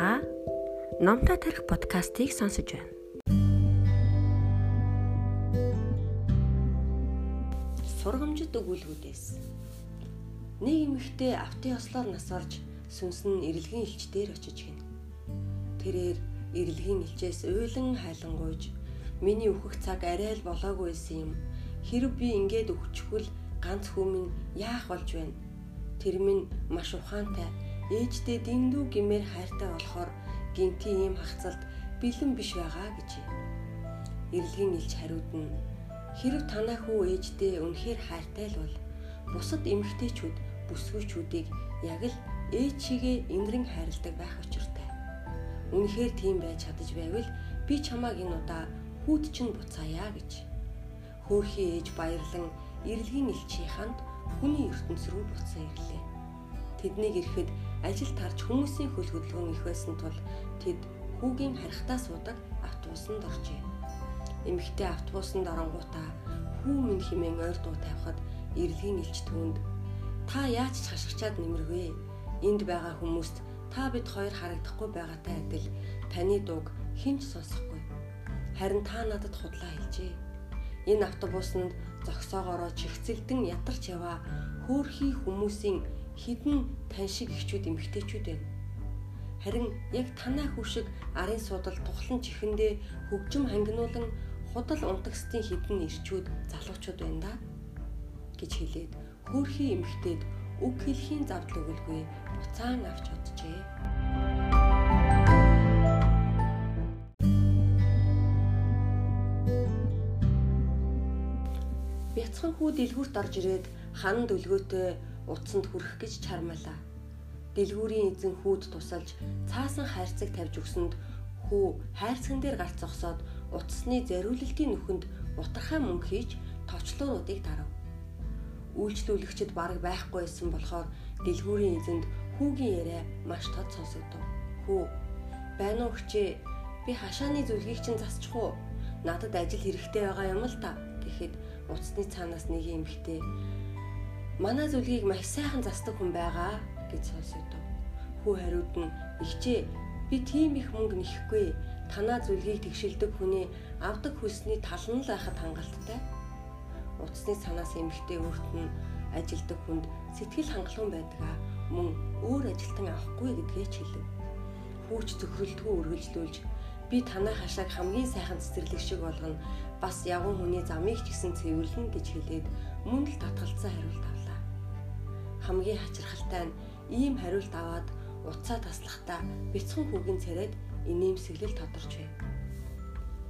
Та Номтой тарих подкастыг сонсож байна. Сургамжит өгүүлбүүдээс нэг эмэгтэй автын ослоор нас орж сүнс нь эрэлгийн элч дээр очиж гин. Тэрээр эрэлгийн элчээс уйлан хайлангуйж миний өөхөх цаг арай л болоогүй юм. Хэрв би ингээд өгчихвөл ганц хүмүн яах болж байна? Тэр минь маш ухаантай ээждээ дэндүү гимээр хайртай болохоор гинти ийм хагцалд бэлэн биш байгаа гэж. Ирэлгийн илч хариуд нь хэрв танаа хүү ээждээ үнэхээр хайртай л бол бусад эмэгтэйчүүд бүсгүйчүүдийг яг л ээж чигээ инэрэн хайрладаг байх учиртай. Үнэхээр тийм байж чадаж байвал би чамааг энэ удаа хүүд чинь буцаая гэж. Хөөхий ээж баярлан ирэлгийн элчийн ханд хүний ертөнц рүү буцсан ирлээ. Тэднийг ирэхэд ажил тарж хүмүүсийн хөл хөдөлгөөн их байсан тул тэд хүүгийн харихтаа суудаг автобусанд оржээ. Эмэгтэй автобусанд оронгуудаа хүү минь химэн ойр дуу тавихад эрэлгийн элч түүнд та яаж ч хашгичаад нэмэрвэ? Энд байгаа хүмүүст та бид хоёр харагдахгүй байгаатай адил таны дууг хинч сонсохгүй. Харин та надад худлаа хэлжээ. Энэ автобусанд зогсоогоороо чихцэлдэн ятарч яваа хөөрхий хүмүүсийн хідэн тань шиг ихчүүд эмгтээчүүд байна. Харин яг танаа хүү шиг арын судал тухлан чихэндээ хөгжим хангинуулан худал унтагсдын хідэн ирчүүд залуучууд байна да гэж хэлээд хөөрхий эмгтээд үг хэлхийн завдал өгөлгүй буцаан авч оджээ. Бяцхан хүү дэлгүүрт орж ирээд хан дөлгөөтэй утсанд хүрэх гэж чармалаа. Дэлгүүрийн эзэн хүүд тусалж цаасан хайрцаг тавьж өгсөнд хүү хайрцаган дээр гарц зогсоод утасны зариулалтын нүхэнд утархай мөнгө хийж товчлууруудыг дарав. Үйлчлүүлэгчд бараг байхгүй байсан болохоор дэлгүүрийн эзэнд хүүгийн яриа маш тод сонсогдов. Хүү байна уу хчээ би хашааны зүлгийг чинь засчих уу? Надад ажил хэрэгтэй байгаа юм л та гэхэд утасны цаанаас нэг юм хтэй манай зүлгийг маш сайхан застдаг хүн байгаа гэж сонсогдов. Хүү хариуд нь ихчээ би тийм их мөнгө нэхгүй танаа зүлгийг тэгшилдэг хүний авдаг хүсний тал нь л байхад хангалттай. Утасны санаас эмхтэй өөрт нь ажилдаг хүнд сэтгэл хангалуун байдгаа мөн өөр ажилтан авахгүй гэдгээ ч хэлв. Хүүч зөвхөрлөлтгүй үргэлжлүүлж би танаа хашааг хамгийн сайхан цэцэрлэг шиг болгоно бас явган хүний замыг ч гэсэн цэвэрлэн гэж хэлээд мөн л татгалцсан хариулт авлаа хамгийн хачирхалтай нь ийм хариулт аваад уцаа таслахдаа бяцхан хүүгийн царайд инээмсэглэл тодорч байв.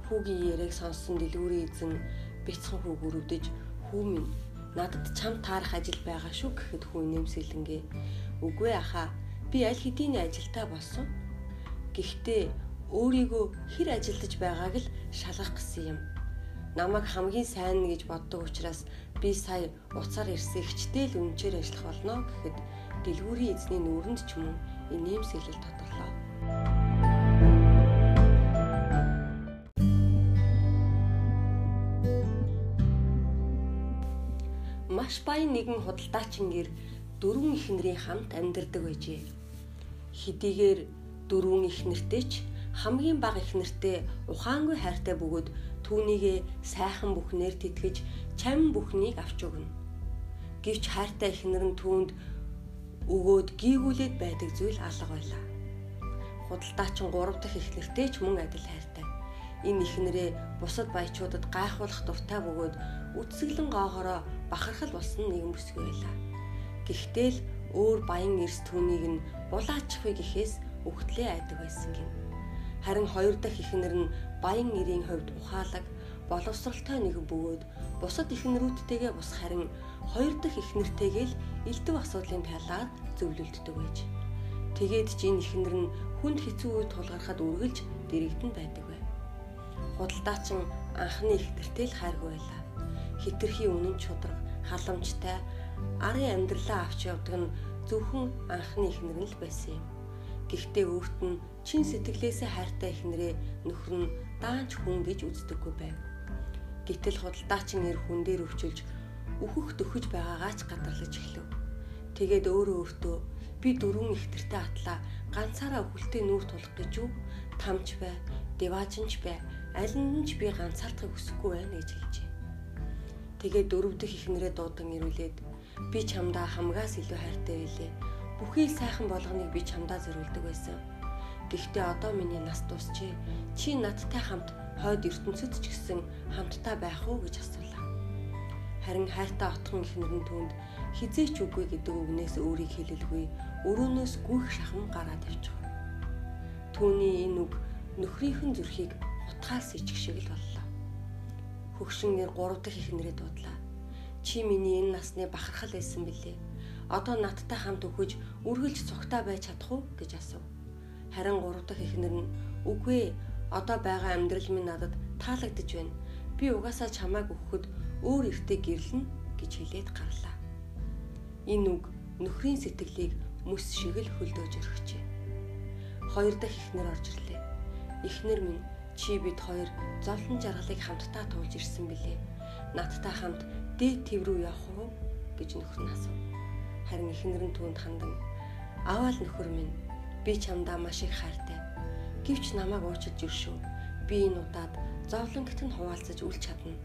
Хүүгийн яриаг сонссон дэлгүүрийн эзэн бяцхан хүүг өрөвдөж "Хүү минь надад чам таарах ажил байгаа шүү" гэхэд хүү инээмсэглэнгээ "Үгүй ахаа би аль хэдийн ажилтаа болсон. Гэхдээ өөрийгөө хэр ажилдаж байгааг л шалгах гэсэн юм. Намайг хамгийн сайн гэж боддог учраас би сая уцаар ирсэн ихчтэй л үнчээр ажиллах болно гэхэд дэлгүүрийн эзний нүүрэнд ч мөн инээмсэглэл тодорлоо. Маш баян нэгэн худалдаачин гэр дөрвөн ихнэрийн хамт амьдардаг байжээ. Хэдийгээр дөрвөн ихнэртэй ч хамгийн бага ихнэртэй ухаангүй хайртай бөгөөд түүнийгээ сайхан бүхнээр тэтгэж чам бүхнийг авч өгнө. Гэвч хайртай эхнэр нь түүнд өгөөд гийгүүлээд байдаг зүйл алга байлаа. Худалдаачин 3 дахь эхнэртэй ч мөн адил хайртай. Энэ эхнэрээ бусад баячуудад гайхуулах дуртай бөгөөд үтсгэлэн гоохороо бахархал болсон нэгэн бүсгүй байлаа. Гэхдээ л өөр баян эрс түүнийг нь булаачихвэ гэхээс өгтлээ айдаг байсан гин. Харин хоёр дахь эхнэр нь баян нэрийн хувьд ухаалаг, боловсралтай нэгэн бөгөөд бусад эхнэрүүдтэйгээ бус харин хоёр дахь эхнэртэйгээ л элдв асуудлын талаар зөвлөлддөг байж. Тэгээд ч энэ эхнэр нь хүнд хэцүү үе тулгархад үргэлж дэрэгдэн байдаг байв. Худалдаачин анхны эхнэртэй л хайргүй байлаа. Хитрхи үнэн чудраг, халамжтай арын амьдралаа авч явдаг нь зөвхөн анхны эхнэр нь л байсан юм. Гэхдээ өөрт нь чин сэтгэлээсээ хайртай эхнэрээ нөхөр нь даанч хүн гэж үздэггүй байв. Гэтэл худалдаачин нэр хүн дээр өвчөлж өөхөх төхөж байгаагаа ч гадарлаж эхлэв. Тэгээд өөрөө өөртөө би дөрвөн ихтэртэй атлаа ганцаараа өхөлтөй нүүр тулах гэж юу? Тамч бай, деважинч бай, аль нь ч би ганцаардахыг хүсэхгүй байна гэж хэлжээ. Тэгээд дөрөв дэх ихнэрээ дуудан ирүүлээд би чамдаа хамгаас илүү хайртай байлээ. Бүхий сайхан болгоныг би чамдаа зориулдаг байсан. Гэхдээ одоо миний нас дуусчээ. Чи надтай хамт хойд ертөнцид ч гэсэн хамтдаа байх уу гэж асуулаа. Харин хайртай отхон ихнэр нь түнд хизээч үгүй гэдэг үгнээс өөрийг хэлэлгүй өрөөнөөс гүйх шахам гараад явчих. Түүний энэ үг нөхрийнхэн зүрхийг утгаас ичг шиг л боллоо. Хөгшин нэр 3 дахь ихнэрээ дуудлаа. Чи миний энэ насны бахархал байсан билээ. Одоо надтай хамт өгөж үргэлж цогтой байж чадах уу гэж асуув. Харин гурав дахь эхнэр нь үгүй одоо байгаа амьдрал минь надад таалагдж байна. Би угаасаа чамайг өгөхөд өөр эртээ гэрлэнэ гэж хэлээд гарлаа. Энэ үг нөхрийн сэтгэлийг мөс шиг л хөлдөөж өргөчээ. Хоёр дахь эхнэр орж ирлээ. Эхнэр минь чи бид хоёр зовлон жаргалыг хамтдаа туулж ирсэн билээ. Надтай хамт дээд төв рүү явах уу гэж нөхөр нь асуув. Харин эхнэр нь түүнд хандан аваал нөхөр минь Би чамдаа маш их хайртай. Гэвч намайг уучиж иршүү. Би энэ удаад зовлонгт нь хуваалцаж үл чадна.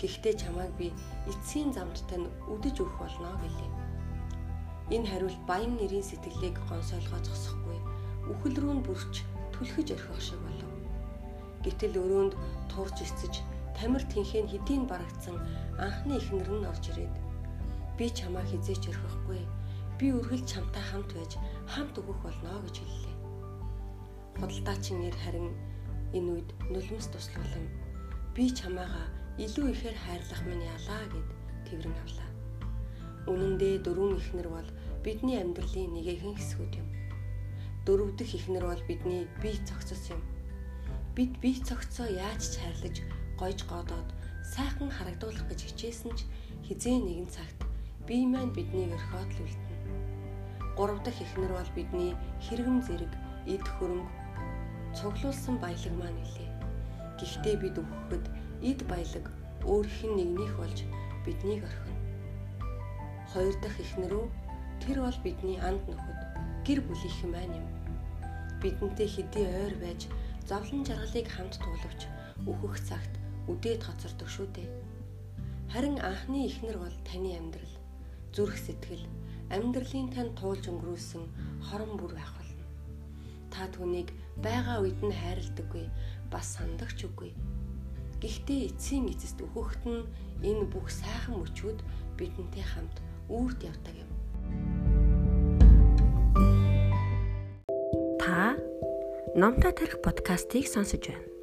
Гэхдээ чамайг би эцсийн замд тань үдэж өгөх болно гэлээ. Энэ хариулт баян нэрийн сэтгэлийг гонсойлгоо зогсохгүй. Үхэл рүү нь бүрч түлхэж орхих шиг болов. Гэтэл өрөөнд турж эцэж тамир тэнхээ хэдийн барагдсан анхны ихнэр нь орж ирээд би чамаа хизээч орхихгүй би үргэлж чамтай хамт байж хамт өгөх болно гэж хэллээ. Худалдаачин нэр харин энэ үед нулимс туслуулан би чамаага илүү ихээр хайрлах минь ялаа гэд тэрэн авлаа. Үнэн дээр дөрвөн ихнэр бол бидний амьдралын нэгэн хэсгүүд юм. Дөрөв дэх ихнэр бол бидний бие цогцос юм. Бид бие цогцоо яаж ч хайрлаж гойж годоод сайхан харагдуулах гэж хичээсэн ч хизээ нэгэн цагт бие маань биднийг өрхөөд л үлдэнэ. Гурав дахь эхнэр бол бидний хэрэгэм зэрэг эд хөрөнгө цуглуулсан баялаг маань нэлээ. Гэхдээ бид өгөхөд эд баялаг өөрийнх нь нэгнийх болж биднийг орхино. Хоёр дахь эхнэрөө тэр бол бидний анд нөхөд гэр бүлийнхэн маань юм. Бидэнтэй хэдий ойр байж зовлон жаргалыг хамт туулавч өөхөх цагт үдээд хоцордог шүү дээ. Харин анхны эхнэр бол таны амьдрал, зүрх сэтгэл, амьдралын тань туулж өнгөрүүлсэн хорон бүр байх болно. Та түүнийг байгаа үед нь хайрладаггүй бас сандагч үгүй. Гэхдээ эцсийн эцэст өөхөхт нь энэ бүх сайхан мөчүүд бидэнтэй хамт үүрт явдаг юм. Та Номтой тарих подкастыг сонсож байна.